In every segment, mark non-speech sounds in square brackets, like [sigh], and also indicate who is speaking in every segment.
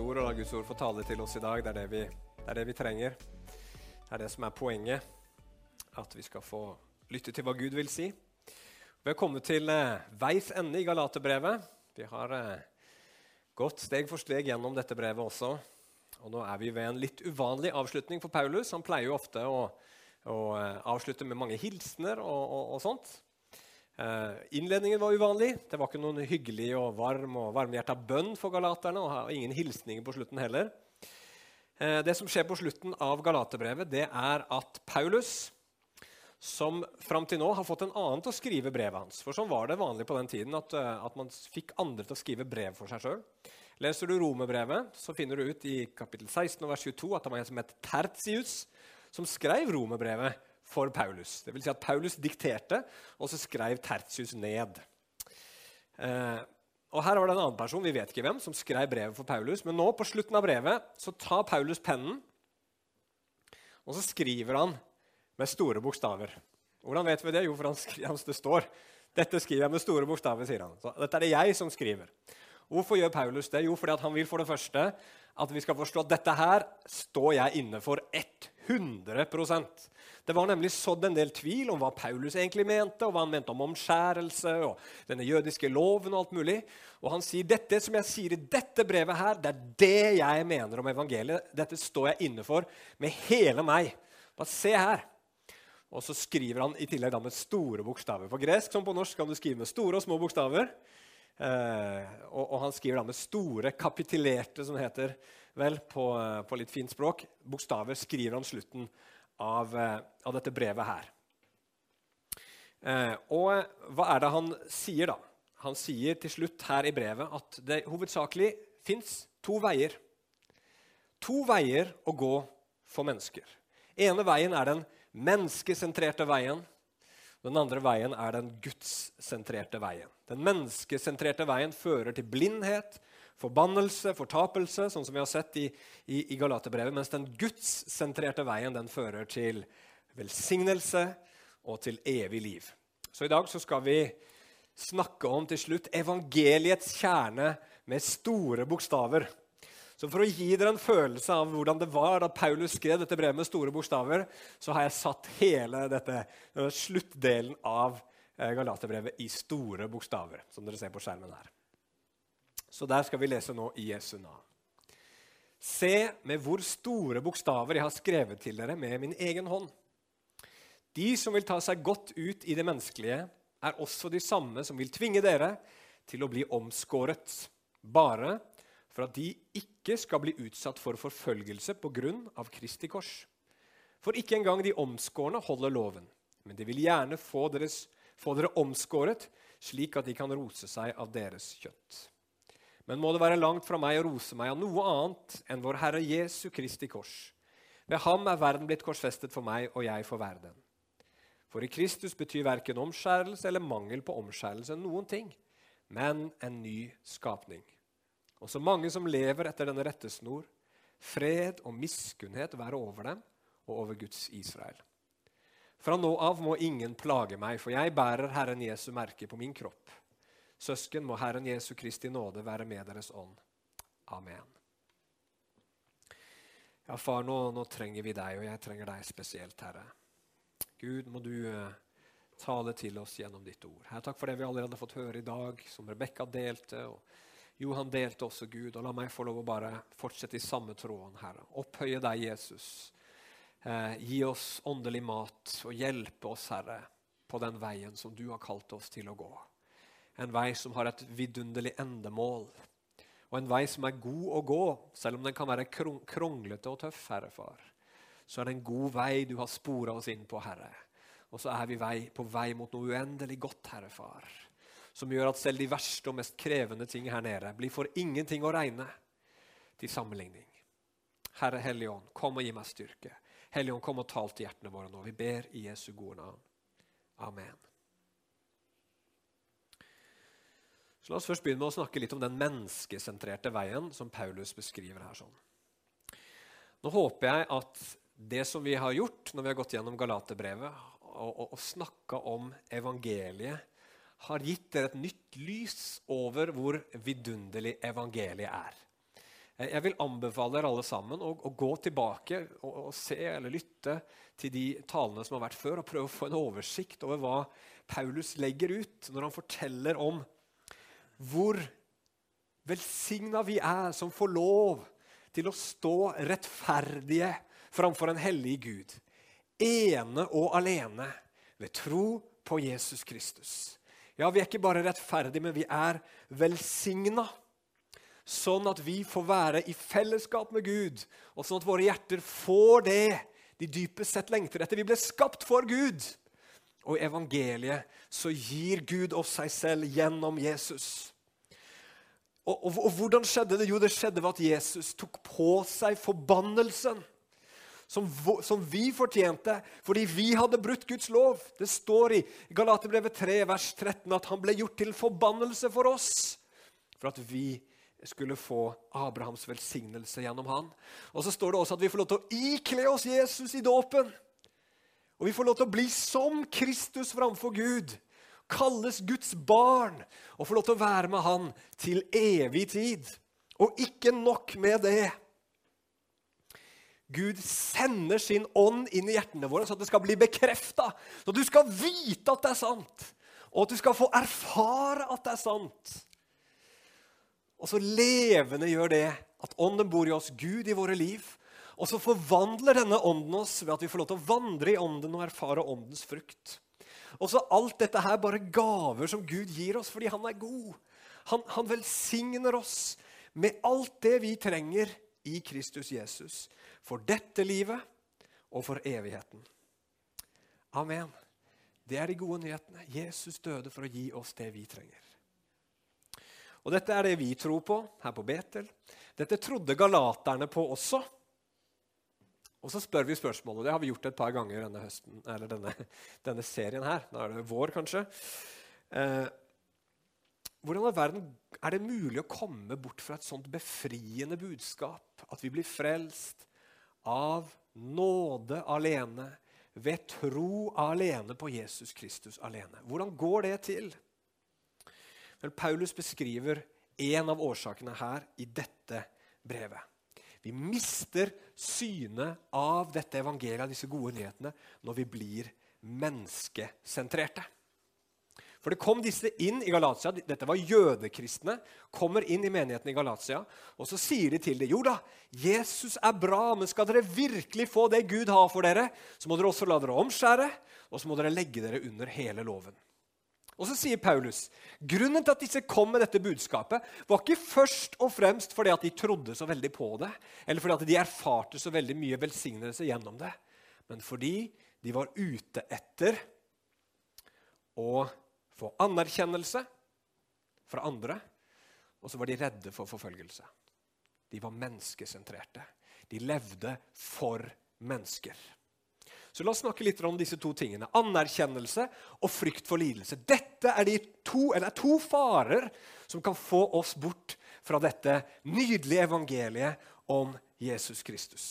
Speaker 1: ord og la Guds ord få tale til oss i dag. Det er det vi, det er det vi trenger. Det er det som er poenget. At vi skal få lytte til hva Gud vil si. Vi har kommet til eh, veis ende i Galaterbrevet. Vi har eh, gått steg for steg gjennom dette brevet også. Og nå er vi ved en litt uvanlig avslutning for Paulus. Han pleier jo ofte å, å eh, avslutte med mange hilsener og, og, og sånt. Eh, innledningen var uvanlig. Det var ikke noen hyggelig og varm og varmhjerta bønn for galaterne. og ingen hilsninger på slutten heller. Eh, det som skjer på slutten av Galaterbrevet, det er at Paulus, som fram til nå har fått en annen til å skrive brevet hans For sånn var det vanlig på den tiden at, eh, at man fikk andre til å skrive brev for seg sjøl. Leser du Romerbrevet, så finner du ut i kapittel 16 vers 22 at det var en som het Tertius, som skrev Romerbrevet for Paulus. Det vil si at Paulus dikterte, og så skrev Tertius ned. Eh, og Her var det en annen person vi vet ikke hvem, som skrev brevet for Paulus. Men nå på slutten av brevet så tar Paulus pennen, og så skriver han med store bokstaver. Hvordan vet vi det? Jo, for han skriver, [laughs] det står dette skriver jeg med store bokstaver. sier han. Så dette er det jeg som skriver. Hvorfor gjør Paulus det? Jo, fordi han vil for det første at vi skal forstå at dette her står jeg inne for 100% Det var nemlig sådd en del tvil om hva Paulus egentlig mente, og hva han mente om omskjærelse og denne jødiske loven. Og alt mulig. Og han sier dette som jeg sier i dette brevet her, det er det jeg mener om evangeliet. Dette står jeg inne for med hele meg. Bare se her. Og så skriver han i tillegg med store bokstaver. På gresk som på norsk kan du skrive med store og små bokstaver. Eh, og, og, han skriver da med store, kapitulerte, som det heter vel, på, eh, på, litt fint språk, bokstaver, skriver han slutten av, eh, av dette brevet her. Og hva er det han sier, da? Han sier til slutt her i brevet at det hovedsakelig fins to veier. To veier å gå for mennesker. ene veien er den menneskesentrerte veien. Den andre veien er den gudssentrerte veien. Den menneskesentrerte veien fører til blindhet, forbannelse, fortapelse, sånn som vi har sett i, i, i Galaterbrevet, mens den gudssentrerte veien den fører til velsignelse og til evig liv. Så i dag så skal vi snakke om til slutt evangeliets kjerne med store bokstaver. Så For å gi dere en følelse av hvordan det var da Paulus skrev dette brevet med store bokstaver, så har jeg satt hele dette, sluttdelen av eh, Galaterbrevet i store bokstaver, som dere ser på skjermen her. Så der skal vi lese nå i Jesu navn. Se med hvor store bokstaver jeg har skrevet til dere med min egen hånd. De som vil ta seg godt ut i det menneskelige, er også de samme som vil tvinge dere til å bli omskåret, bare for at de ikke skal bli utsatt for forfølgelse pga. Kristi kors. For ikke engang de omskårne holder loven, men de vil gjerne få, deres, få dere omskåret, slik at de kan rose seg av deres kjøtt. Men må det være langt fra meg å rose meg av noe annet enn vår Herre Jesu Kristi kors. Ved ham er verden blitt korsfestet for meg, og jeg for verden. For i Kristus betyr verken omskjærelse eller mangel på omskjærelse noen ting, men en ny skapning. Og så mange som lever etter denne rettesnor, fred og miskunnhet være over dem og over Guds Israel. Fra nå av må ingen plage meg, for jeg bærer Herren Jesu merke på min kropp. Søsken, må Herren Jesu Kristi nåde være med deres ånd. Amen. Ja, far, nå, nå trenger vi deg, og jeg trenger deg spesielt, Herre. Gud, må du uh, tale til oss gjennom ditt ord. Her, takk for det vi allerede har fått høre i dag, som Rebekka delte. og jo, han delte også Gud. Og la meg få lov å bare fortsette i samme tråden, Herre. Opphøye deg, Jesus. Eh, gi oss åndelig mat og hjelpe oss, Herre, på den veien som du har kalt oss til å gå. En vei som har et vidunderlig endemål. Og en vei som er god å gå, selv om den kan være kronglete og tøff, Herre Far. Så er det en god vei du har spora oss inn på, Herre. Og så er vi vei, på vei mot noe uendelig godt, Herre Far som gjør at selv de verste og mest krevende ting her nede blir for ingenting å regne til sammenligning. Herre Helligånd, kom og gi meg styrke. Helligånd, kom og tal til hjertene våre nå. Vi ber i Jesu gode navn. Amen. Så La oss først begynne med å snakke litt om den menneskesentrerte veien som Paulus beskriver her. sånn. Nå håper jeg at det som vi har gjort når vi har gått gjennom Galaterbrevet, og, og, og snakka om evangeliet har gitt dere et nytt lys over hvor vidunderlig evangeliet er. Jeg vil anbefale dere alle sammen å, å gå tilbake og, og, se eller lytte til de talene som har vært før, og prøve å få en oversikt over hva Paulus legger ut når han forteller om hvor velsigna vi er som får lov til å stå rettferdige framfor en hellig Gud. Ene og alene ved tro på Jesus Kristus. Ja, vi er ikke bare rettferdige, men vi er velsigna. Sånn at vi får være i fellesskap med Gud, og sånn at våre hjerter får det de dypest sett lengter etter. Vi ble skapt for Gud. Og i evangeliet så gir Gud oss seg selv gjennom Jesus. Og, og, og, hvordan skjedde det? Jo, det skjedde ved at Jesus tok på seg forbannelsen. Som, som vi fortjente fordi vi hadde brutt Guds lov. Det står i Galaterbrevet 3, vers 13 at han ble gjort til forbannelse for oss. For at vi skulle få Abrahams velsignelse gjennom han. Og så står det også at vi får lov til å ikle oss Jesus i dåpen. Og vi får lov til å bli som Kristus framfor Gud kalles Guds barn og får lov til å være med Han til evig tid. Og ikke nok med det. Gud sender sin ånd inn i hjertene våre, så at det skal bli bekrefta. Så du skal vite at det er sant, og at du skal få erfare at det er sant. Og så levende gjør det at ånden bor i oss, Gud i våre liv. Og så forvandler denne ånden oss ved at vi får lov til å vandre i ånden og erfare åndens frukt. Og så alt dette her bare gaver som Gud gir oss fordi han er god. Han, han velsigner oss med alt det vi trenger i Kristus Jesus. For dette livet og for evigheten. Amen. Det er de gode nyhetene. Jesus døde for å gi oss det vi trenger. Og Dette er det vi tror på her på Betel. Dette trodde galaterne på også. Og så spør vi spørsmålet, og det har vi gjort et par ganger denne, høsten, denne, denne serien her. Da er det vår, kanskje. Eh, hvordan i verden er det mulig å komme bort fra et sånt befriende budskap? At vi blir frelst av nåde alene, ved tro alene på Jesus Kristus alene. Hvordan går det til? Men Paulus beskriver en av årsakene her i dette brevet. Vi mister synet av dette evangeliet, disse gode nyhetene, når vi blir menneskesentrerte. For det kom disse inn i Galatia. Dette var jødekristne. Kommer inn i menigheten i Galatia, og så sier de til dem jo da, Jesus er bra, men skal dere virkelig få det Gud har for dere, så må dere også la dere omskjære, og så må dere legge dere under hele loven. Og så sier Paulus grunnen til at disse kom med dette budskapet, var ikke først og fremst fordi at de trodde så veldig på det, eller fordi at de erfarte så veldig mye velsignelse gjennom det, men fordi de var ute etter å få anerkjennelse fra andre, og så var de redde for forfølgelse. De var menneskesentrerte. De levde for mennesker. Så la oss snakke litt om disse to tingene. Anerkjennelse og frykt for lidelse. Dette er de to, eller to farer som kan få oss bort fra dette nydelige evangeliet om Jesus Kristus.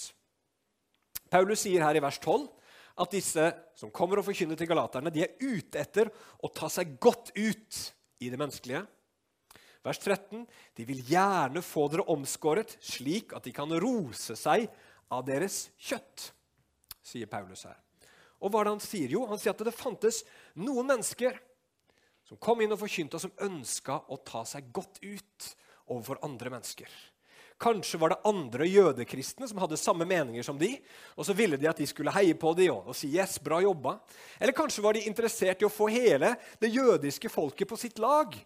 Speaker 1: Paulus sier her i vers 12 at disse som kommer og forkynner til galaterne, de er ute etter å ta seg godt ut i det menneskelige. Vers 13.: De vil gjerne få dere omskåret, slik at de kan rose seg av deres kjøtt sier Paulus her. Og hva er det han sier? Jo, han sier at det fantes noen mennesker som kom inn og forkynte, og som ønska å ta seg godt ut overfor andre mennesker. Kanskje var det andre jødekristne som hadde samme meninger som de, og så ville de at de skulle heie på dem og, og si 'yes, bra jobba'. Eller kanskje var de interessert i å få hele det jødiske folket på sitt lag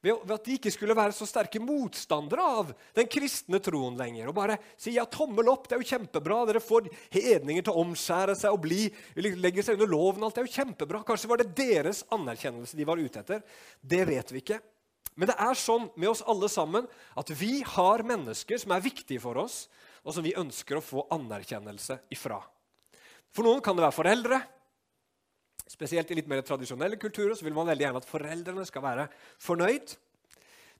Speaker 1: ved at de ikke skulle være så sterke motstandere av den kristne troen lenger. Og bare si ja, tommel opp, det er jo kjempebra. Dere får hedninger til å omskjære seg og bli, legge seg under loven. alt, det er jo kjempebra. Kanskje var det deres anerkjennelse de var ute etter. Det vet vi ikke. Men det er sånn med oss alle sammen at vi har mennesker som er viktige for oss, og som vi ønsker å få anerkjennelse ifra. For noen kan det være foreldre, Spesielt i litt mer tradisjonelle kulturer så vil man veldig gjerne at foreldrene skal være fornøyd.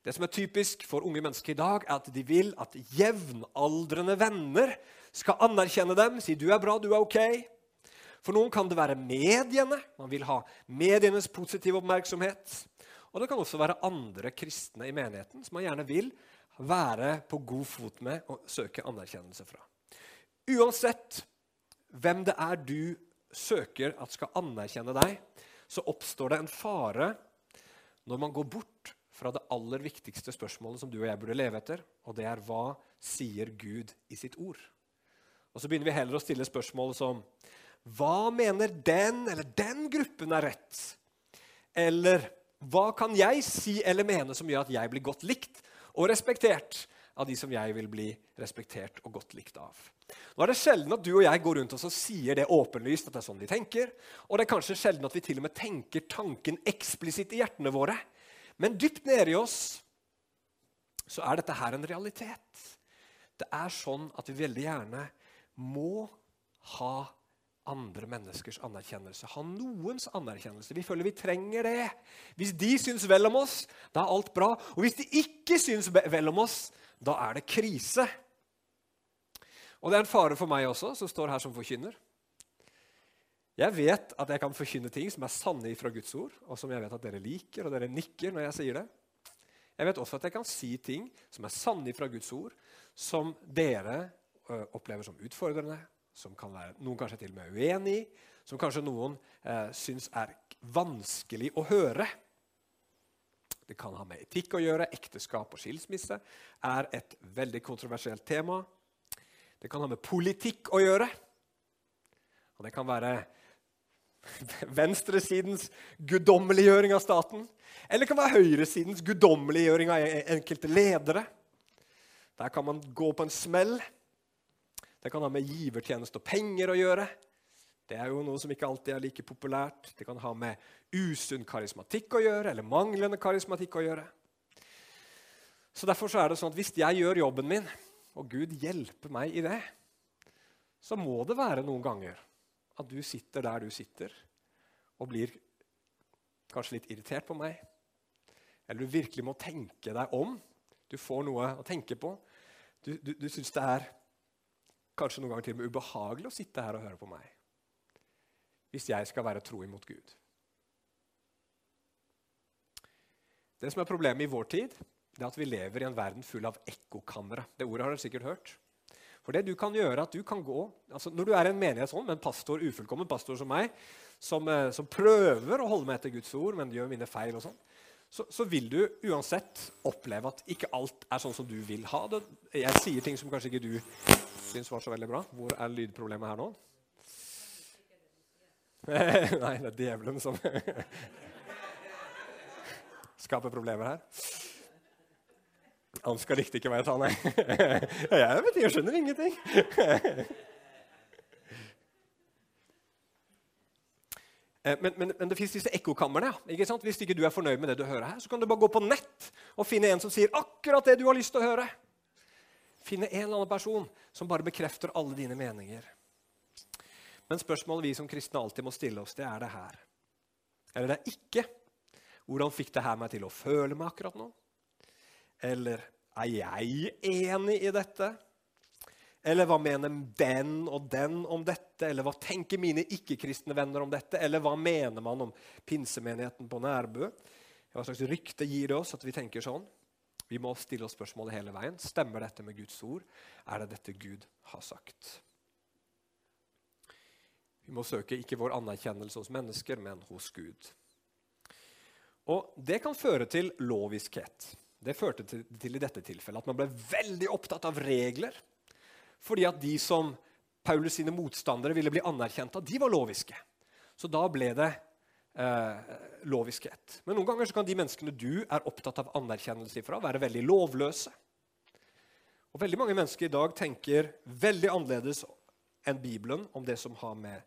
Speaker 1: Det som er typisk for unge mennesker i dag, er at de vil at jevnaldrende venner skal anerkjenne dem, si 'du er bra, du er ok'. For noen kan det være mediene. Man vil ha medienes positive oppmerksomhet. Og det kan også være andre kristne i menigheten som man gjerne vil være på god fot med og søke anerkjennelse fra. Uansett hvem det er du søker at skal anerkjenne deg, så oppstår det en fare når man går bort fra det aller viktigste spørsmålet som du og jeg burde leve etter, og det er hva sier Gud i sitt ord? Og så begynner vi heller å stille spørsmål som hva mener den eller den gruppen er rett? Eller hva kan jeg si eller mene som gjør at jeg blir godt likt og respektert av de som jeg vil bli respektert og godt likt av? Nå er det sjelden at du og jeg går rundt oss og sier det åpenlyst, at det er sånn vi tenker. Og det er kanskje sjelden at vi til og med tenker tanken eksplisitt i hjertene våre. Men dypt nede i oss så er dette her en realitet. Det er sånn at vi veldig gjerne må ha andre menneskers anerkjennelse. Ha noens anerkjennelse. Vi føler vi trenger det. Hvis de syns vel om oss, da er alt bra. Og hvis de ikke syns vel om oss, da er det krise. Og det er en fare for meg også, som står her som forkynner. Jeg vet at jeg kan forkynne ting som er sanne fra Guds ord, og som jeg vet at dere liker, og dere nikker når jeg sier det. Jeg vet også at jeg kan si ting som er sanne fra Guds ord, som dere opplever som utfordrende, som kan være, noen kanskje til og med uenig i, som kanskje noen eh, syns er vanskelig å høre. Det kan ha med etikk å gjøre. Ekteskap og skilsmisse er et veldig kontroversielt tema. Det kan ha med politikk å gjøre. Og det kan være [laughs] venstresidens guddommeliggjøring av staten. Eller det kan være høyresidens guddommeliggjøring av enkelte ledere. Der kan man gå på en smell. Det kan ha med givertjeneste og penger å gjøre. Det er jo noe som ikke alltid er like populært. Det kan ha med usunn karismatikk å gjøre, eller manglende karismatikk å gjøre. Så Derfor så er det sånn at hvis jeg gjør jobben min, og Gud hjelper meg i det, så må det være noen ganger at du sitter der du sitter, og blir kanskje litt irritert på meg. Eller du virkelig må tenke deg om. Du får noe å tenke på. Du, du, du syns det er kanskje noen ganger til og med ubehagelig å sitte her og høre på meg. Hvis jeg skal være tro imot Gud. Det som er Problemet i vår tid, det er at vi lever i en verden full av ekkokamre. Det ordet har dere sikkert hørt. For det du kan gjøre at du kan gå, altså Når du er en menighet sånn, med en pastor, ufullkommen pastor som meg, som, eh, som, prøver å holde meg etter Guds ord, men gjør mine feil, og sånn, så, så, vil du uansett oppleve at ikke alt er sånn som du vil ha det. Jeg sier ting som kanskje ikke du syns var så veldig bra. Hvor er lydproblemet her nå? [laughs] Nei, det er djevelen som [laughs] skaper problemer her. Han skal riktig ikke hva jeg sa, nei. [laughs] Jeg vet jeg skjønner ingenting. Men, men, men, det fins disse ekkokamrene. Ikke sant? Hvis ikke du er fornøyd med det du hører her, så kan du bare gå på nett og finne en som sier akkurat det du har lyst til å høre. Finne en eller annen person som bare bekrefter alle dine meninger. Men spørsmålet vi som kristne alltid må stille oss, det er det her. Eller det er ikke hvordan fikk det her meg til å føle meg akkurat nå? Eller er jeg enig i dette? Eller hva mener den og den om dette? Eller hva tenker mine ikke-kristne venner om dette? Eller hva mener man om pinsemenigheten på Nærbø? Hva slags rykte gir det oss at vi tenker sånn? Vi må stille oss spørsmålet hele veien. Stemmer dette med Guds ord? Er det dette Gud har sagt? Vi må søke ikke vår anerkjennelse hos mennesker, men hos Gud. Og Det kan føre til loviskhet. Det førte til, til, i dette tilfellet at man ble veldig opptatt av regler. Fordi at de som Paulus sine motstandere ville bli anerkjent av, de var loviske. Så da ble det eh, loviskhet. Men noen ganger kan de menneskene du er opptatt av anerkjennelse ifra, være veldig lovløse. Og Veldig mange mennesker i dag tenker veldig annerledes enn Bibelen om det som har med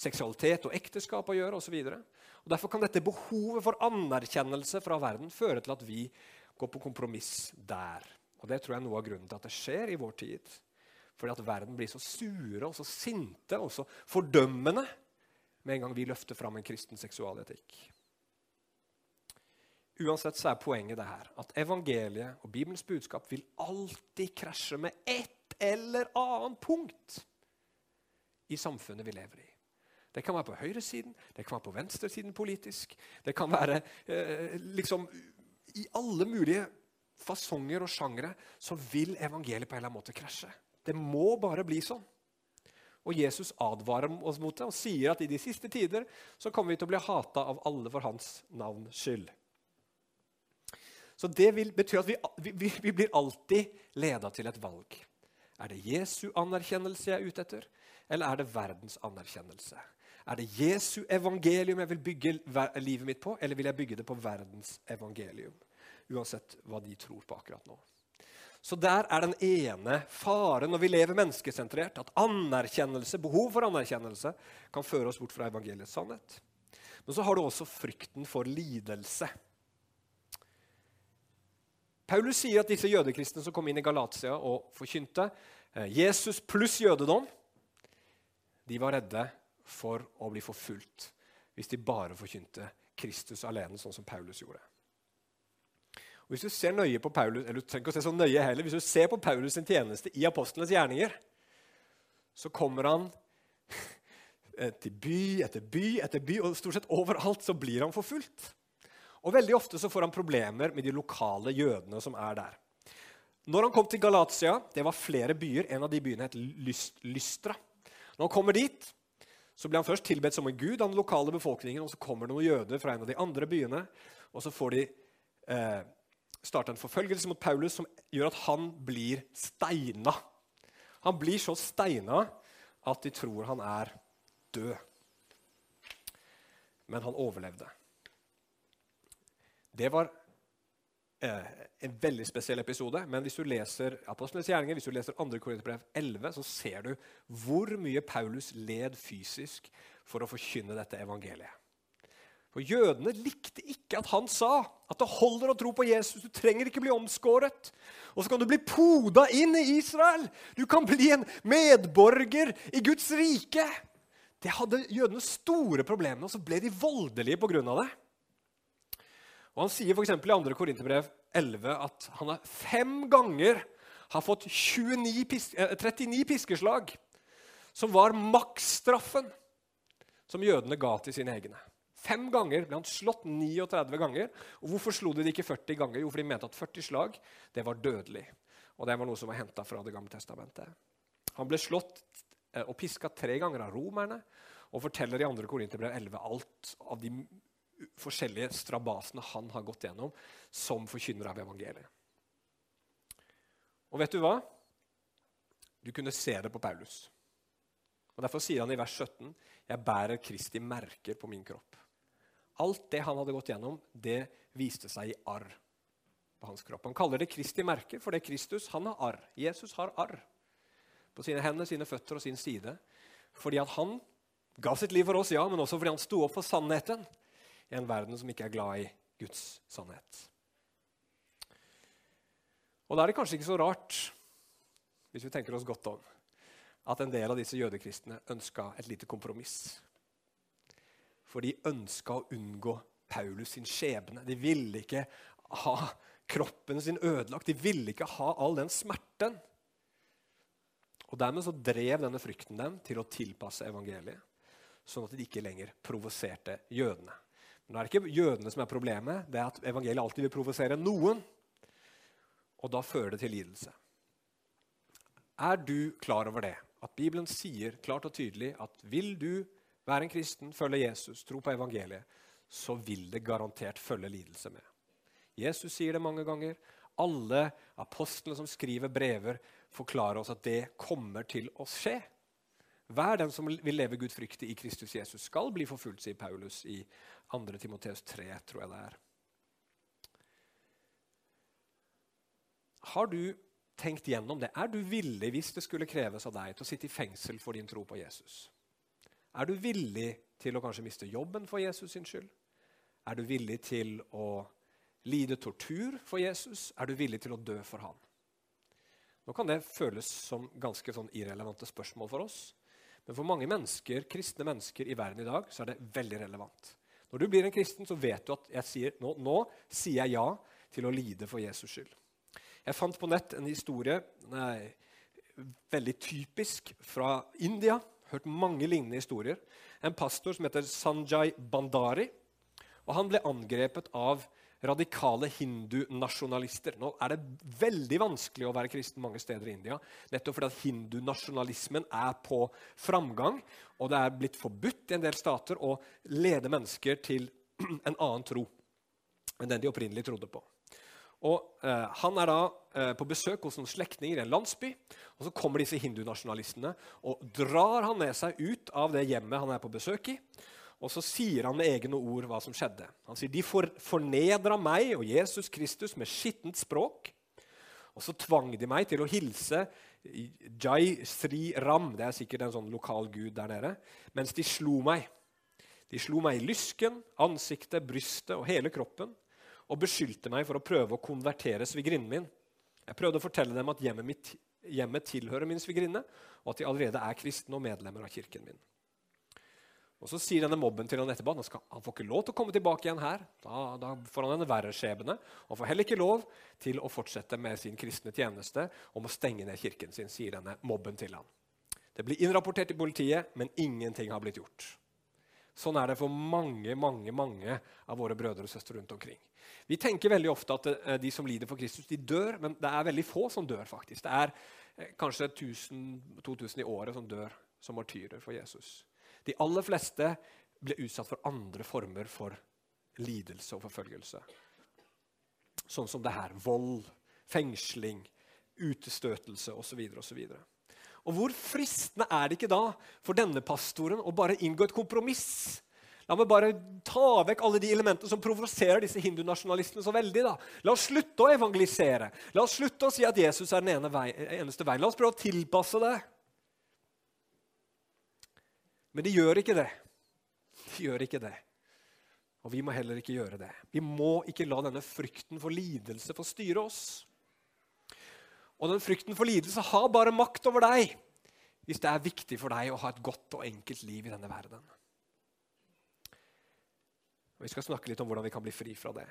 Speaker 1: seksualitet og ekteskap å gjøre osv. Derfor kan dette behovet for anerkjennelse fra verden føre til at vi går på kompromiss der. Og Det tror jeg er noe av grunnen til at det skjer i vår tid. Fordi at verden blir så sure og så sinte og så fordømmende med en gang vi løfter fram en kristen seksualetikk. Uansett så er poenget det her at evangeliet og Bibelens budskap vil alltid krasje med et eller annet punkt i samfunnet vi lever i. Det kan være på høyresiden, det kan være på venstresiden politisk. Det kan være eh, liksom i alle mulige fasonger og sjangere, så vil evangeliet på en eller annen måte krasje. Det må bare bli sånn. Og Jesus advarer oss mot det og sier at i de siste tider så kommer vi til å bli hata av alle for hans navns skyld. Så det vil, betyr at vi, vi, vi blir alltid leda til et valg. Er det Jesu anerkjennelse jeg er ute etter, eller er det verdens anerkjennelse? Er det Jesu evangelium jeg vil bygge livet mitt på, eller vil jeg bygge det på verdens evangelium? Uansett hva de tror på akkurat nå. Så der er den ene faren når vi lever menneskesentrert, at anerkjennelse, behov for anerkjennelse kan føre oss bort fra evangeliets sannhet. Men så har du også frykten for lidelse. Paulus sier at disse jødekristne som kom inn i Galatia og forkynte eh, Jesus pluss jødedom, de var redde for å bli forfulgt hvis de bare forkynte Kristus alene, sånn som Paulus gjorde. Og Hvis du ser nøye på Paulus, eller du trenger ikke å se så nøye heller, hvis du ser på Paulus' sin tjeneste i apostlenes gjerninger, så kommer han [laughs] til by etter by etter by, og stort sett overalt så blir han forfulgt. Og Veldig ofte så får han problemer med de lokale jødene som er der. Når han kom til Galatia, det var flere byer, en av de byene het Lystra. Når han kommer dit, så blir han først tilbedt som en gud av den lokale befolkningen, og så kommer det noen jøder fra en av de andre byene, og så får de eh, starta en forfølgelse mot Paulus som gjør at han blir steina. Han blir så steina at de tror han er død. Men han overlevde. Det var eh, en veldig spesiell episode. Men hvis du leser Apostlenes gjerninger, hvis du leser 2. Korinterbrev 11, så ser du hvor mye Paulus led fysisk for å forkynne dette evangeliet. For Jødene likte ikke at han sa at det holder å tro på Jesus. Du trenger ikke bli omskåret. Og så kan du bli poda inn i Israel. Du kan bli en medborger i Guds rike. Det hadde jødene store problemer med, og så ble de voldelige pga. det. Og Han sier f.eks. i 2. Korinterbrev 11 at han har fem ganger har fått 29 39 eh, piskeslag, som var maksstraffen som jødene ga til sine egne. Fem ganger ble han slått 39 ganger. Og Hvorfor slo de det ikke 40 ganger? Jo, for de mente at 40 slag det var dødelig. Og det var noe som var henta fra Det gamle testamentet. Han ble slått eh, og piska tre ganger av romerne og forteller i 2. Korinterbrev 11 alt av de forskjellige strabasene han har gått gjennom som forkynner av evangeliet. Og vet du hva? Du kunne se det på Paulus. Og Derfor sier han i vers 17.: Jeg bærer Kristi merker på min kropp. Alt det han hadde gått gjennom, det viste seg i arr på hans kropp. Han kaller det Kristi merke, for det er Kristus han har arr. Jesus har arr på sine hender, sine føtter og sin side. Fordi at han ga sitt liv for oss, ja, men også fordi han sto opp for sannheten i en verden som ikke er glad i Guds sannhet. Og Da er det kanskje ikke så rart, hvis vi tenker oss godt om, at en del av disse jødekristne ønska et lite kompromiss for de ønska å unngå Paulus sin skjebne. De ville ikke ha kroppen sin ødelagt. De ville ikke ha all den smerten. Og Dermed så drev denne frykten dem til å tilpasse evangeliet, sånn at de ikke lenger provoserte jødene. Men det er ikke jødene som er problemet, det er at evangeliet alltid vil provosere noen. Og da fører det til lidelse. Er du klar over det? At Bibelen sier klart og tydelig at vil du Vær en kristen, følge Jesus, tro på evangeliet, så vil det garantert følge lidelse med. Jesus sier det mange ganger. Alle apostlene som skriver brever, forklarer oss at det kommer til å skje. Hver den som vil leve gudfryktig i Kristus Jesus, skal bli forfulgt, sier Paulus i 2. Timoteus 3, tror jeg det er. Har du tenkt gjennom det? Er du villig, hvis det skulle kreves av deg, til å sitte i fengsel for din tro på Jesus? Er du villig til å kanskje miste jobben for Jesus sin skyld? Er du villig til å lide tortur for Jesus? Er du villig til å dø for ham? Nå kan det føles som ganske sånn irrelevante spørsmål for oss. Men for mange mennesker, kristne mennesker i verden i dag så er det veldig relevant. Når du blir en kristen, så vet du at jeg sier, nå, nå sier jeg ja til å lide for Jesus skyld. Jeg fant på nett en historie nei, veldig typisk fra India hørt mange lignende historier. En pastor som heter Sanjay Bandari. og Han ble angrepet av radikale hindunasjonalister. Nå er det veldig vanskelig å være kristen mange steder i India. Nettopp fordi at hindunasjonalismen er på framgang, og det er blitt forbudt i en del stater å lede mennesker til [clears throat] en annen tro enn den de opprinnelig trodde på. Og eh, Han er da eh, på besøk hos noen slektninger i en landsby. og Så kommer disse hindunasjonalistene og drar han med seg ut av det hjemmet han er på besøk i. Og så sier han med egne ord hva som skjedde. Han sier de for, fornedra meg og Jesus Kristus med skittent språk. Og så tvang de meg til å hilse Jai Sri Ram, det er sikkert en sånn lokal gud der nede, mens de slo meg. De slo meg i lysken, ansiktet, brystet og hele kroppen og beskyldte meg for å prøve å konvertere svigerinnen min. Jeg prøvde å fortelle dem at hjemmet, mitt, hjemmet tilhører min svigerinne, og at de allerede er kristne og medlemmer av kirken min. Og Så sier denne mobben til han etterpå han, han får ikke lov til å komme tilbake igjen her. Da, da får han en verre skjebne. Han får heller ikke lov til å fortsette med sin kristne tjeneste om å stenge ned kirken sin, sier denne mobben til han. Det blir innrapportert i politiet, men ingenting har blitt gjort. Sånn er det for mange mange, mange av våre brødre og søstre rundt omkring. Vi tenker veldig ofte at eh, de som lider for Kristus, de dør, men det er veldig få som dør. faktisk. Det er eh, kanskje 1000-2000 i året som dør som martyrer for Jesus. De aller fleste ble utsatt for andre former for lidelse og forfølgelse. Sånn som det her. Vold, fengsling, utestøtelse osv. osv. Og hvor fristende er det ikke da for denne pastoren å bare inngå et kompromiss? La meg bare ta vekk alle de elementene som provoserer disse hindunasjonalistene så veldig. da. La oss slutte å evangelisere. La oss slutte å si at Jesus er den vei, eneste veien. La oss prøve å tilpasse det. Men de gjør ikke det. De gjør ikke det. Og vi må heller ikke gjøre det. Vi må ikke la denne frykten for lidelse få styre oss. Og den frykten for lidelse har bare makt over deg hvis det er viktig for deg å ha et godt og enkelt liv i denne verden. Og Vi skal snakke litt om hvordan vi kan bli fri fra det.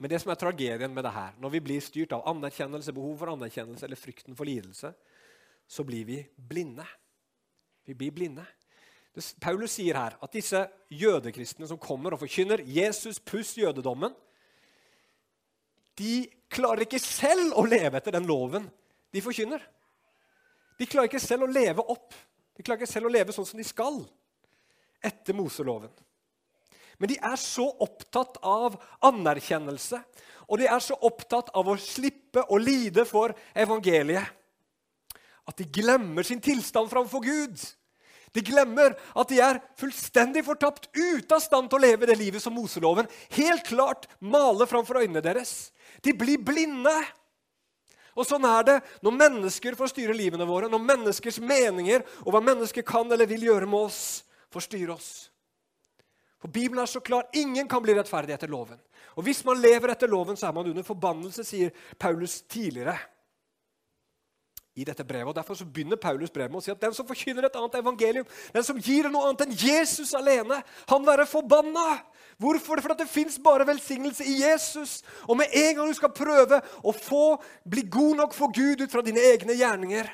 Speaker 1: Men det som er tragedien med det her, når vi blir styrt av anerkjennelse, behov for anerkjennelse eller frykten for lidelse, så blir vi blinde. Vi blir blinde. Paulus sier her at disse jødekristne som kommer og forkynner Jesus pluss jødedommen, de klarer ikke selv å leve etter den loven de forkynner. De klarer ikke selv å leve opp. De klarer ikke selv å leve sånn som de skal etter Moseloven. Men de er så opptatt av anerkjennelse, og de er så opptatt av å slippe å lide for evangeliet at de glemmer sin tilstand framfor Gud. De glemmer at de er fullstendig fortapt, ute av stand til å leve det livet som Moseloven helt klart maler framfor øynene deres. De blir blinde. Og Sånn er det når mennesker får styre livene våre, når menneskers meninger og hva mennesker kan eller vil gjøre med oss, får styre oss. For Bibelen er så klar ingen kan bli rettferdig etter loven. Og Hvis man lever etter loven, så er man under forbannelse, sier Paulus tidligere i dette brevet. Og Derfor så begynner Paulus brevet med å si at den som forkynner et annet evangelium, den som gir noe annet enn Jesus alene, han være forbanna. Hvorfor? Fordi det fins bare velsignelse i Jesus. Og med en gang du skal prøve å få, bli god nok for Gud ut fra dine egne gjerninger,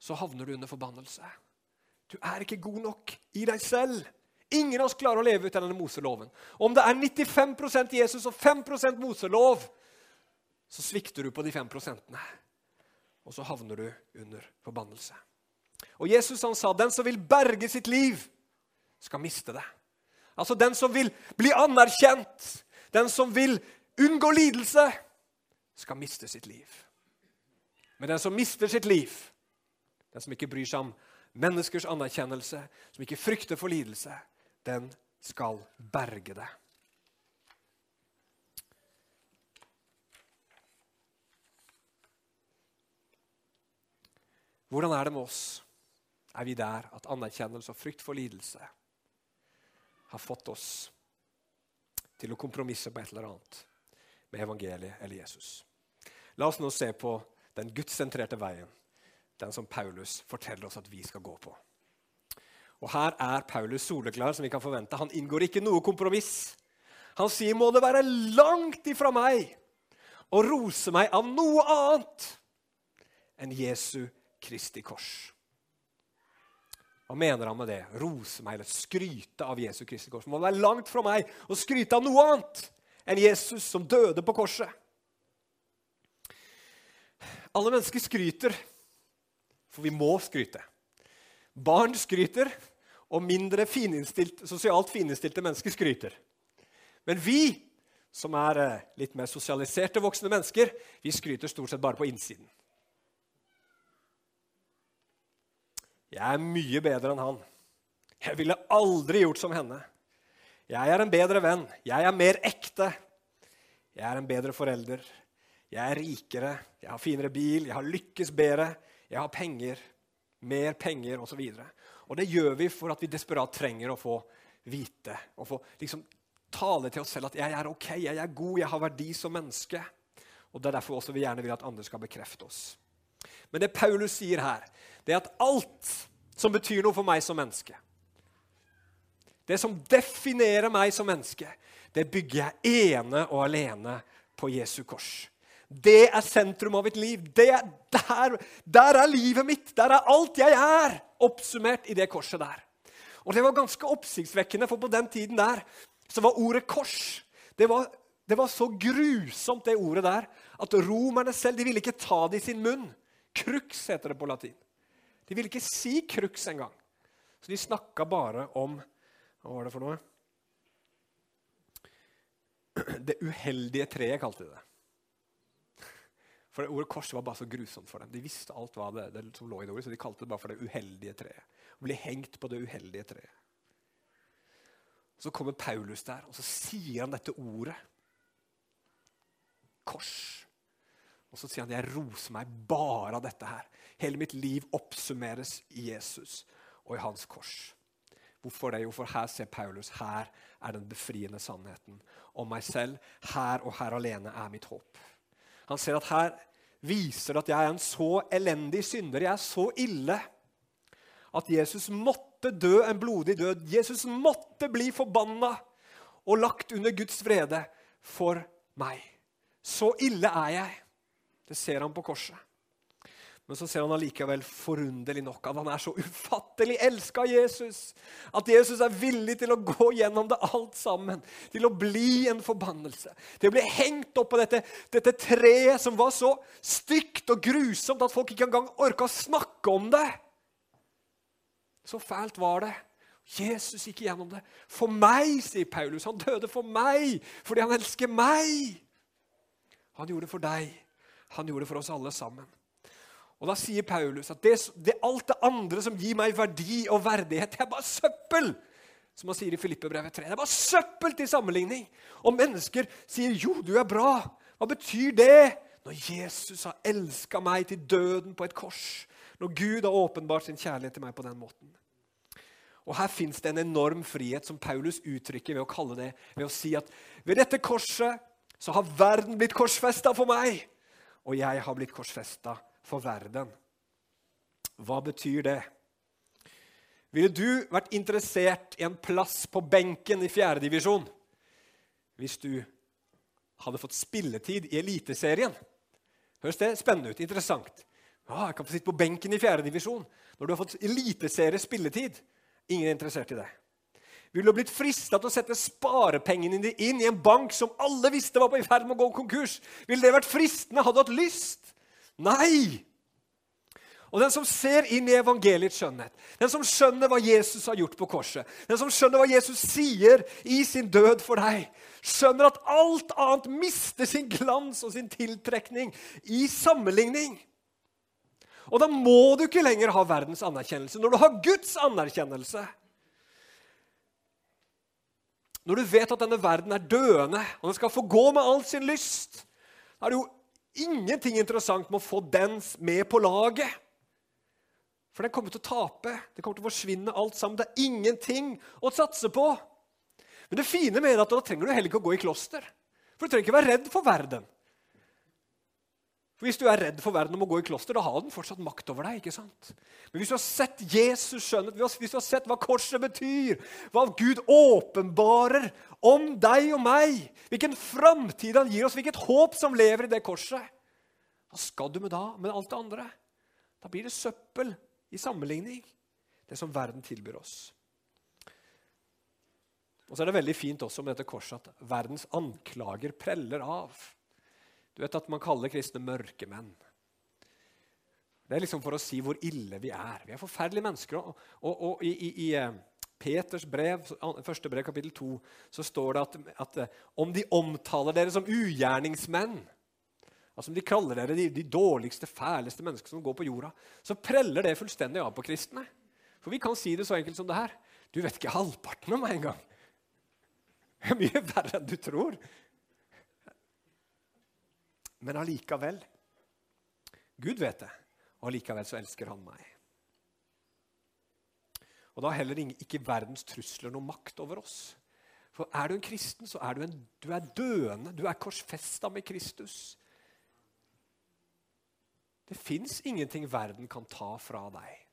Speaker 1: så havner du under forbannelse. Du er ikke god nok i deg selv. Ingen av oss klarer å leve ut denne Moseloven. Om det er 95% Jesus og 5% Moselov, så svikter du på de 5 prosentene og så havner du under forbannelse. Og Jesus han sa den som vil berge sitt liv, skal miste det. Altså den som vil bli anerkjent, den som vil unngå lidelse, skal miste sitt liv. Men den som mister sitt liv, den som ikke bryr seg om menneskers anerkjennelse, som ikke frykter for lidelse, den skal berge det. Hvordan er det med oss? Er vi der at anerkjennelse og frykt for lidelse har fått oss til å kompromisse på et eller annet med evangeliet eller Jesus? La oss nå se på den gudssentrerte veien, den som Paulus forteller oss at vi skal gå på. Og Her er Paulus soleklar, som vi kan forvente. Han inngår ikke noe kompromiss. Han sier, 'Må det være langt ifra meg å rose meg av noe annet enn Jesu Kristi kors. Hva mener han med det? Rose meg eller skryte av Jesu Kristi kors. Det må være langt fra meg å skryte av noe annet enn Jesus som døde på korset. Alle mennesker skryter, for vi må skryte. Barn skryter, og mindre fininnstilt, sosialt fininnstilte mennesker skryter. Men vi som er eh, litt mer sosialiserte voksne mennesker, vi skryter stort sett bare på innsiden. Jeg er mye bedre enn han. Jeg ville aldri gjort som henne. Jeg er en bedre venn. Jeg er mer ekte. Jeg er en bedre forelder. Jeg er rikere. Jeg har finere bil. Jeg har lykkes bedre. Jeg har penger. Mer penger, osv. Og, så og det gjør vi for at vi desperat trenger å få vite og få liksom, tale til oss selv at 'jeg er ok, jeg er god, jeg har verdi som menneske'. Og Det er derfor også vi gjerne vil at andre skal bekrefte oss. Men det Paulus sier her, det er at alt som betyr noe for meg som menneske, det som definerer meg som menneske, det bygger jeg ene og alene på Jesu kors. Det er sentrum av mitt liv. Er, der, der er livet mitt. Der er alt jeg er, oppsummert i det korset der. Og Det var ganske oppsiktsvekkende, for på den tiden der så var ordet kors det var, det var, så grusomt, det ordet der, at romerne selv de ville ikke ta det i sin munn. Crux heter det på latin. De ville ikke si crux engang. Så de snakka bare om Hva var det for noe? Det uheldige treet, kalte de det. For det Ordet kors var bare så grusomt for dem. De visste alt hva det, det som lå i det ordet, så de kalte det bare for det uheldige treet. Å bli hengt på det uheldige treet. Så kommer Paulus der, og så sier han dette ordet. Kors. Og så sier han jeg roser meg bare av dette her. Hele mitt liv oppsummeres i Jesus og i hans kors. Hvorfor det? Jo, for her ser Paulus her er den befriende sannheten om meg selv. Her og her alene er mitt håp. Han ser at her viser at jeg er en så elendig synder. Jeg er så ille at Jesus måtte dø en blodig død. Jesus måtte bli forbanna og lagt under Guds vrede for meg. Så ille er jeg. Det ser han på korset. Men så ser han allikevel forunderlig nok at han er så ufattelig elska Jesus. At Jesus er villig til å gå gjennom det alt sammen. Til å bli en forbannelse. Til å bli hengt opp på dette, dette treet som var så stygt og grusomt at folk ikke engang orka å snakke om det. Så fælt var det. Jesus gikk gjennom det. For meg, sier Paulus. Han døde for meg fordi han elsker meg. Han gjorde det for deg. Han gjorde det for oss alle sammen. Og Da sier Paulus at det, det, alt det andre som gir meg verdi og verdighet, det er bare søppel. Som han sier i Filippebrevet 3. Det er bare søppel til sammenligning. Og mennesker sier 'jo, du er bra'. Hva betyr det? Når Jesus har elska meg til døden på et kors. Når Gud har åpenbart sin kjærlighet til meg på den måten. Og Her fins det en enorm frihet som Paulus uttrykker ved å kalle det, ved å si at ved dette korset så har verden blitt korsfesta for meg, og jeg har blitt korsfesta for verden. Hva betyr det? Ville du vært interessert i en plass på benken i fjerdedivisjon hvis du hadde fått spilletid i Eliteserien? Høres det spennende ut? Interessant. Ja, jeg kan få sitte på benken i fjerdedivisjon når du har fått eliteserie spilletid. Ingen er interessert i det. Ville blitt frista til å sette sparepengene dine inn i en bank som alle visste var på i ferd med å gå konkurs? Ville det vært fristende? Hadde du hatt lyst? Nei! Og den som ser inn i evangeliets skjønnhet, den som skjønner hva Jesus har gjort på korset, den som skjønner hva Jesus sier i sin død for deg, skjønner at alt annet mister sin glans og sin tiltrekning i sammenligning og da må du ikke lenger ha verdens anerkjennelse når du har Guds anerkjennelse. Når du vet at denne verden er døende, og den skal få gå med all sin lyst, da er det jo ingenting interessant med å få den med på laget. For den kommer til å tape. Det kommer til å forsvinne alt sammen. Det er ingenting å satse på. Men det fine med det er at da trenger du heller ikke å gå i kloster. For du trenger ikke være redd for verden. For Hvis du er redd for verden om å gå i kloster, da har den fortsatt makt over deg. ikke sant? Men hvis du har sett Jesus skjønnhet, hvis du har sett hva korset betyr, hva Gud åpenbarer om deg og meg, hvilken framtid han gir oss, hvilket håp som lever i det korset, hva skal du med da, med alt det andre? Da blir det søppel i sammenligning, det som verden tilbyr oss. Og så er det veldig fint også med dette korset at verdens anklager preller av. Du vet at man kaller kristne mørkemenn. Det er liksom for å si hvor ille vi er. Vi er forferdelige mennesker. Og, og, og i, i, i, eh, Peters brev, første brev, kapittel 2, så står det at, at eh, om de omtaler dere som ugjerningsmenn altså om de kaller dere de, de dårligste, fæleste menneskene som går på jorda, så preller det fullstendig av på kristne. For vi kan si det så enkelt som det her. Du vet ikke halvparten av meg engang. Det er mye verre enn du tror. Men allikevel Gud vet det, og allikevel så elsker han meg. Og da har heller ikke verdens trusler noe makt over oss. For er du en kristen, så er du, en, du er døende. Du er korsfesta med Kristus. Det fins ingenting verden kan ta fra deg.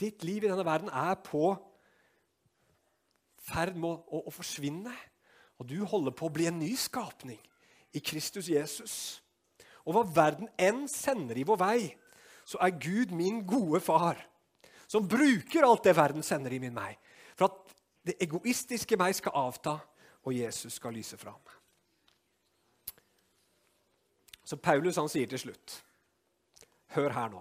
Speaker 1: Ditt liv i denne verden er på ferd med å, å, å, forsvinne. Og du holder på å bli en ny skapning i Kristus Jesus. Og hva verden enn sender i vår vei, så er Gud min gode far, som bruker alt det verden sender i min meg, for at det egoistiske meg skal avta, og Jesus skal lyse fram. Så Paulus han sier til slutt Hør her nå.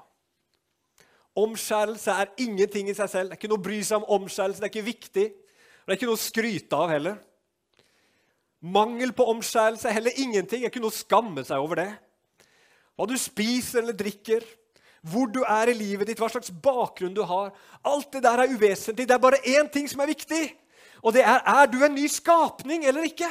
Speaker 1: Omskjærelse er ingenting i seg selv. Det er ikke noe å bry seg om omskjærelse. Det er ikke viktig. Det er ikke noe å skryte av heller. Mangel på omskjærelse er heller ingenting. Det er ikke noe å skamme seg over det. Hva du spiser eller drikker, hvor du er i livet ditt, hva slags bakgrunn du har Alt det der er uvesentlig. Det er bare én ting som er viktig, og det er er du en ny skapning eller ikke.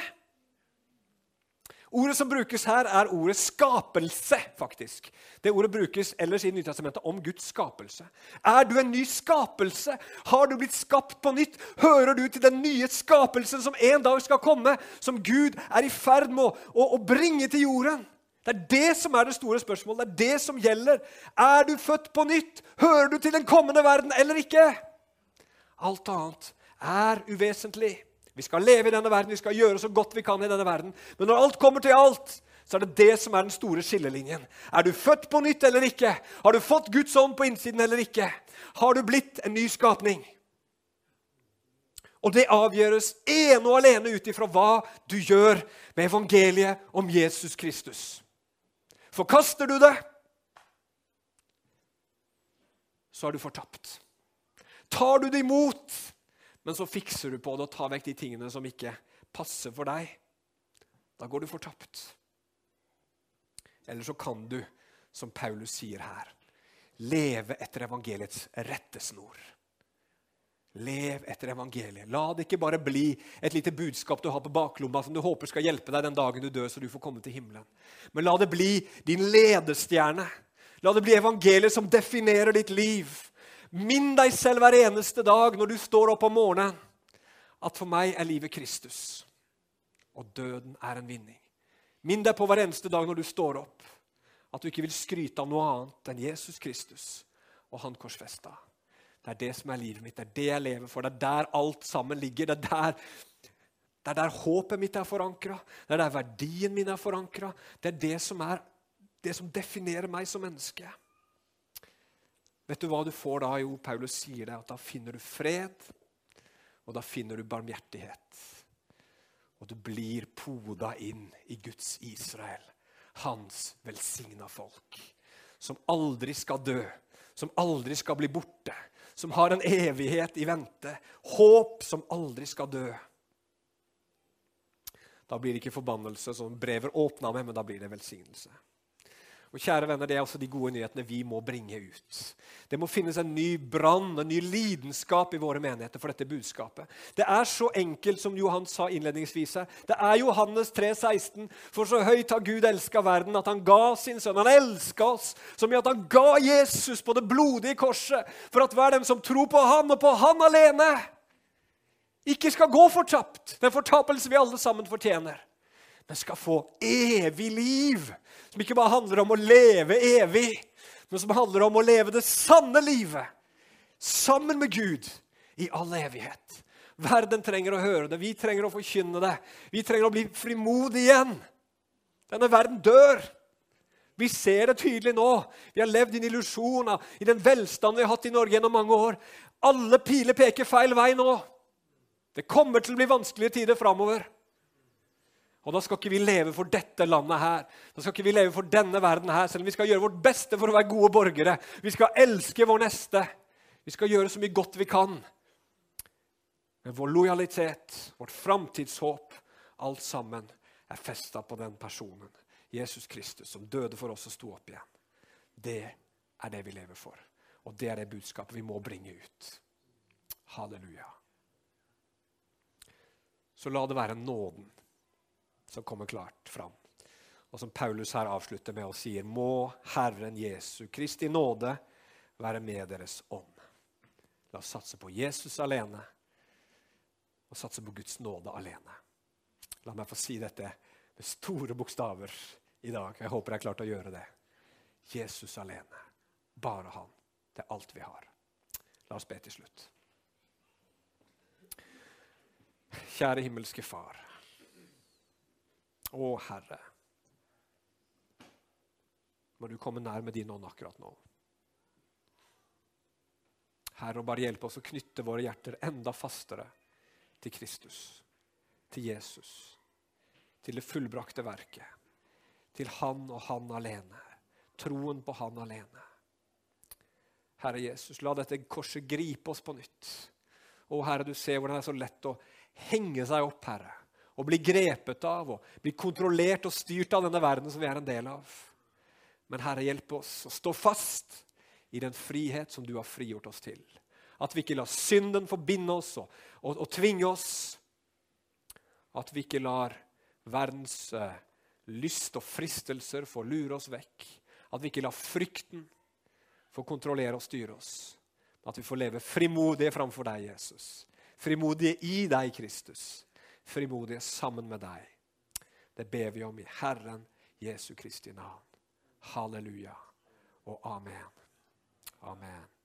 Speaker 1: Ordet som brukes her, er ordet skapelse, faktisk. Det ordet brukes ellers i Nytestamentet om Guds skapelse. Er du en ny skapelse? Har du blitt skapt på nytt? Hører du til den nye skapelsen som en dag skal komme, som Gud er i ferd med å, å bringe til jorden? Det er det som er det store spørsmålet. Det er det som gjelder. Er du født på nytt? Hører du til den kommende verden eller ikke? Alt annet er uvesentlig. Vi skal leve i denne verden, vi skal gjøre så godt vi kan i denne verden. Men når alt kommer til alt, så er det det som er den store skillelinjen. Er du født på nytt eller ikke? Har du fått Guds ånd på innsiden eller ikke? Har du blitt en ny skapning? Og det avgjøres ene og alene ut ifra hva du gjør med evangeliet om Jesus Kristus. Forkaster du det, så er du fortapt. Tar du det imot, men så fikser du på det og tar vekk de tingene som ikke passer for deg. Da går du fortapt. Eller så kan du, som Paulus sier her, leve etter evangeliets rettesnor. Lev etter evangeliet. La det ikke bare bli et lite budskap du har på baklomma som du håper skal hjelpe deg den dagen du dør, så du får komme til himmelen. Men la det bli din ledestjerne. La det bli evangeliet som definerer ditt liv. Minn deg selv hver eneste dag når du står opp om morgenen, at for meg er livet Kristus, og døden er en vinning. Minn deg på hver eneste dag når du står opp, at du ikke vil skryte av noe annet enn Jesus Kristus og Han korsfesta. Det er det som er livet mitt, det er det jeg lever for. Det er der alt sammen ligger. Det er der, det er der håpet mitt er forankra. Det er der verdien min er forankra. Det er det som, er, det som definerer meg som menneske. Vet du hva du får da? Jo, Paulus sier det, at da finner du fred, og da finner du barmhjertighet. Og du blir poda inn i Guds Israel, hans velsigna folk. Som aldri skal dø, som aldri skal bli borte, som har en evighet i vente. Håp som aldri skal dø. Da blir det ikke forbannelse som brever åpna med, men da blir det velsignelse. Og kjære venner, Det er også de gode nyhetene vi må bringe ut. Det må finnes en ny brann, en ny lidenskap i våre menigheter for dette budskapet. Det er så enkelt som Johan sa innledningsvis. Det er Johannes 3, 16. For så høyt har Gud elska verden, at han ga sin sønn. Han elska oss så mye at han ga Jesus på det blodige korset, for at hver dem som tror på han og på han alene, ikke skal gå fortapt. Den fortapelse vi alle sammen fortjener men skal få evig liv. Som ikke bare handler om å leve evig, men som handler om å leve det sanne livet sammen med Gud i all evighet. Verden trenger å høre det, vi trenger å forkynne det. Vi trenger å bli frimodige igjen. Denne verden dør. Vi ser det tydelig nå. Vi har levd i en illusjon i den velstanden vi har hatt i Norge gjennom mange år. Alle piler peker feil vei nå. Det kommer til å bli vanskelige tider framover. Og da skal ikke vi leve for dette landet her. Da skal ikke vi leve for denne verden her, selv om vi skal gjøre vårt beste for å være gode borgere. Vi skal elske vår neste. Vi skal gjøre så mye godt vi kan. Men vår lojalitet, vårt framtidshåp, alt sammen er festa på den personen, Jesus Kristus, som døde for oss og sto opp igjen. Det er det vi lever for. Og det er det budskapet vi må bringe ut. Halleluja. Så la det være nåden som kommer klart fram. Og som Paulus her avslutter med og sier, må Herren Jesu Kristi nåde være med deres ånd. La oss satse på Jesus alene og satse på Guds nåde alene. La meg få si dette med store bokstaver i dag. Jeg håper jeg har klart å gjøre det. Jesus alene. Bare han. Det er alt vi har. La oss be til slutt. Kjære himmelske Far. Å, Herre. Må du komme nær med din ånd akkurat nå. Herre, og bare hjelpe oss å knytte våre hjerter enda fastere til Kristus, til Jesus, til det fullbrakte verket, til Han og Han alene, troen på Han alene. Herre Jesus, la dette korset gripe oss på nytt. Å, Herre, du ser hvordan det er så lett å henge seg opp, Herre og bli grepet av og bli kontrollert og styrt av denne verden som vi er en del av. Men Herre, hjelp oss å stå fast i den frihet som du har frigjort oss til. At vi ikke lar synden forbinde oss og, og, og tvinge oss. At vi ikke lar verdens uh, lyst og fristelser få lure oss vekk. At vi ikke lar frykten få kontrollere og styre oss. At vi får leve frimodige framfor deg, Jesus. Frimodige i deg, Kristus frimodige sammen med deg. Det ber vi om i Herren Jesu Kristi navn. Halleluja og amen. Amen.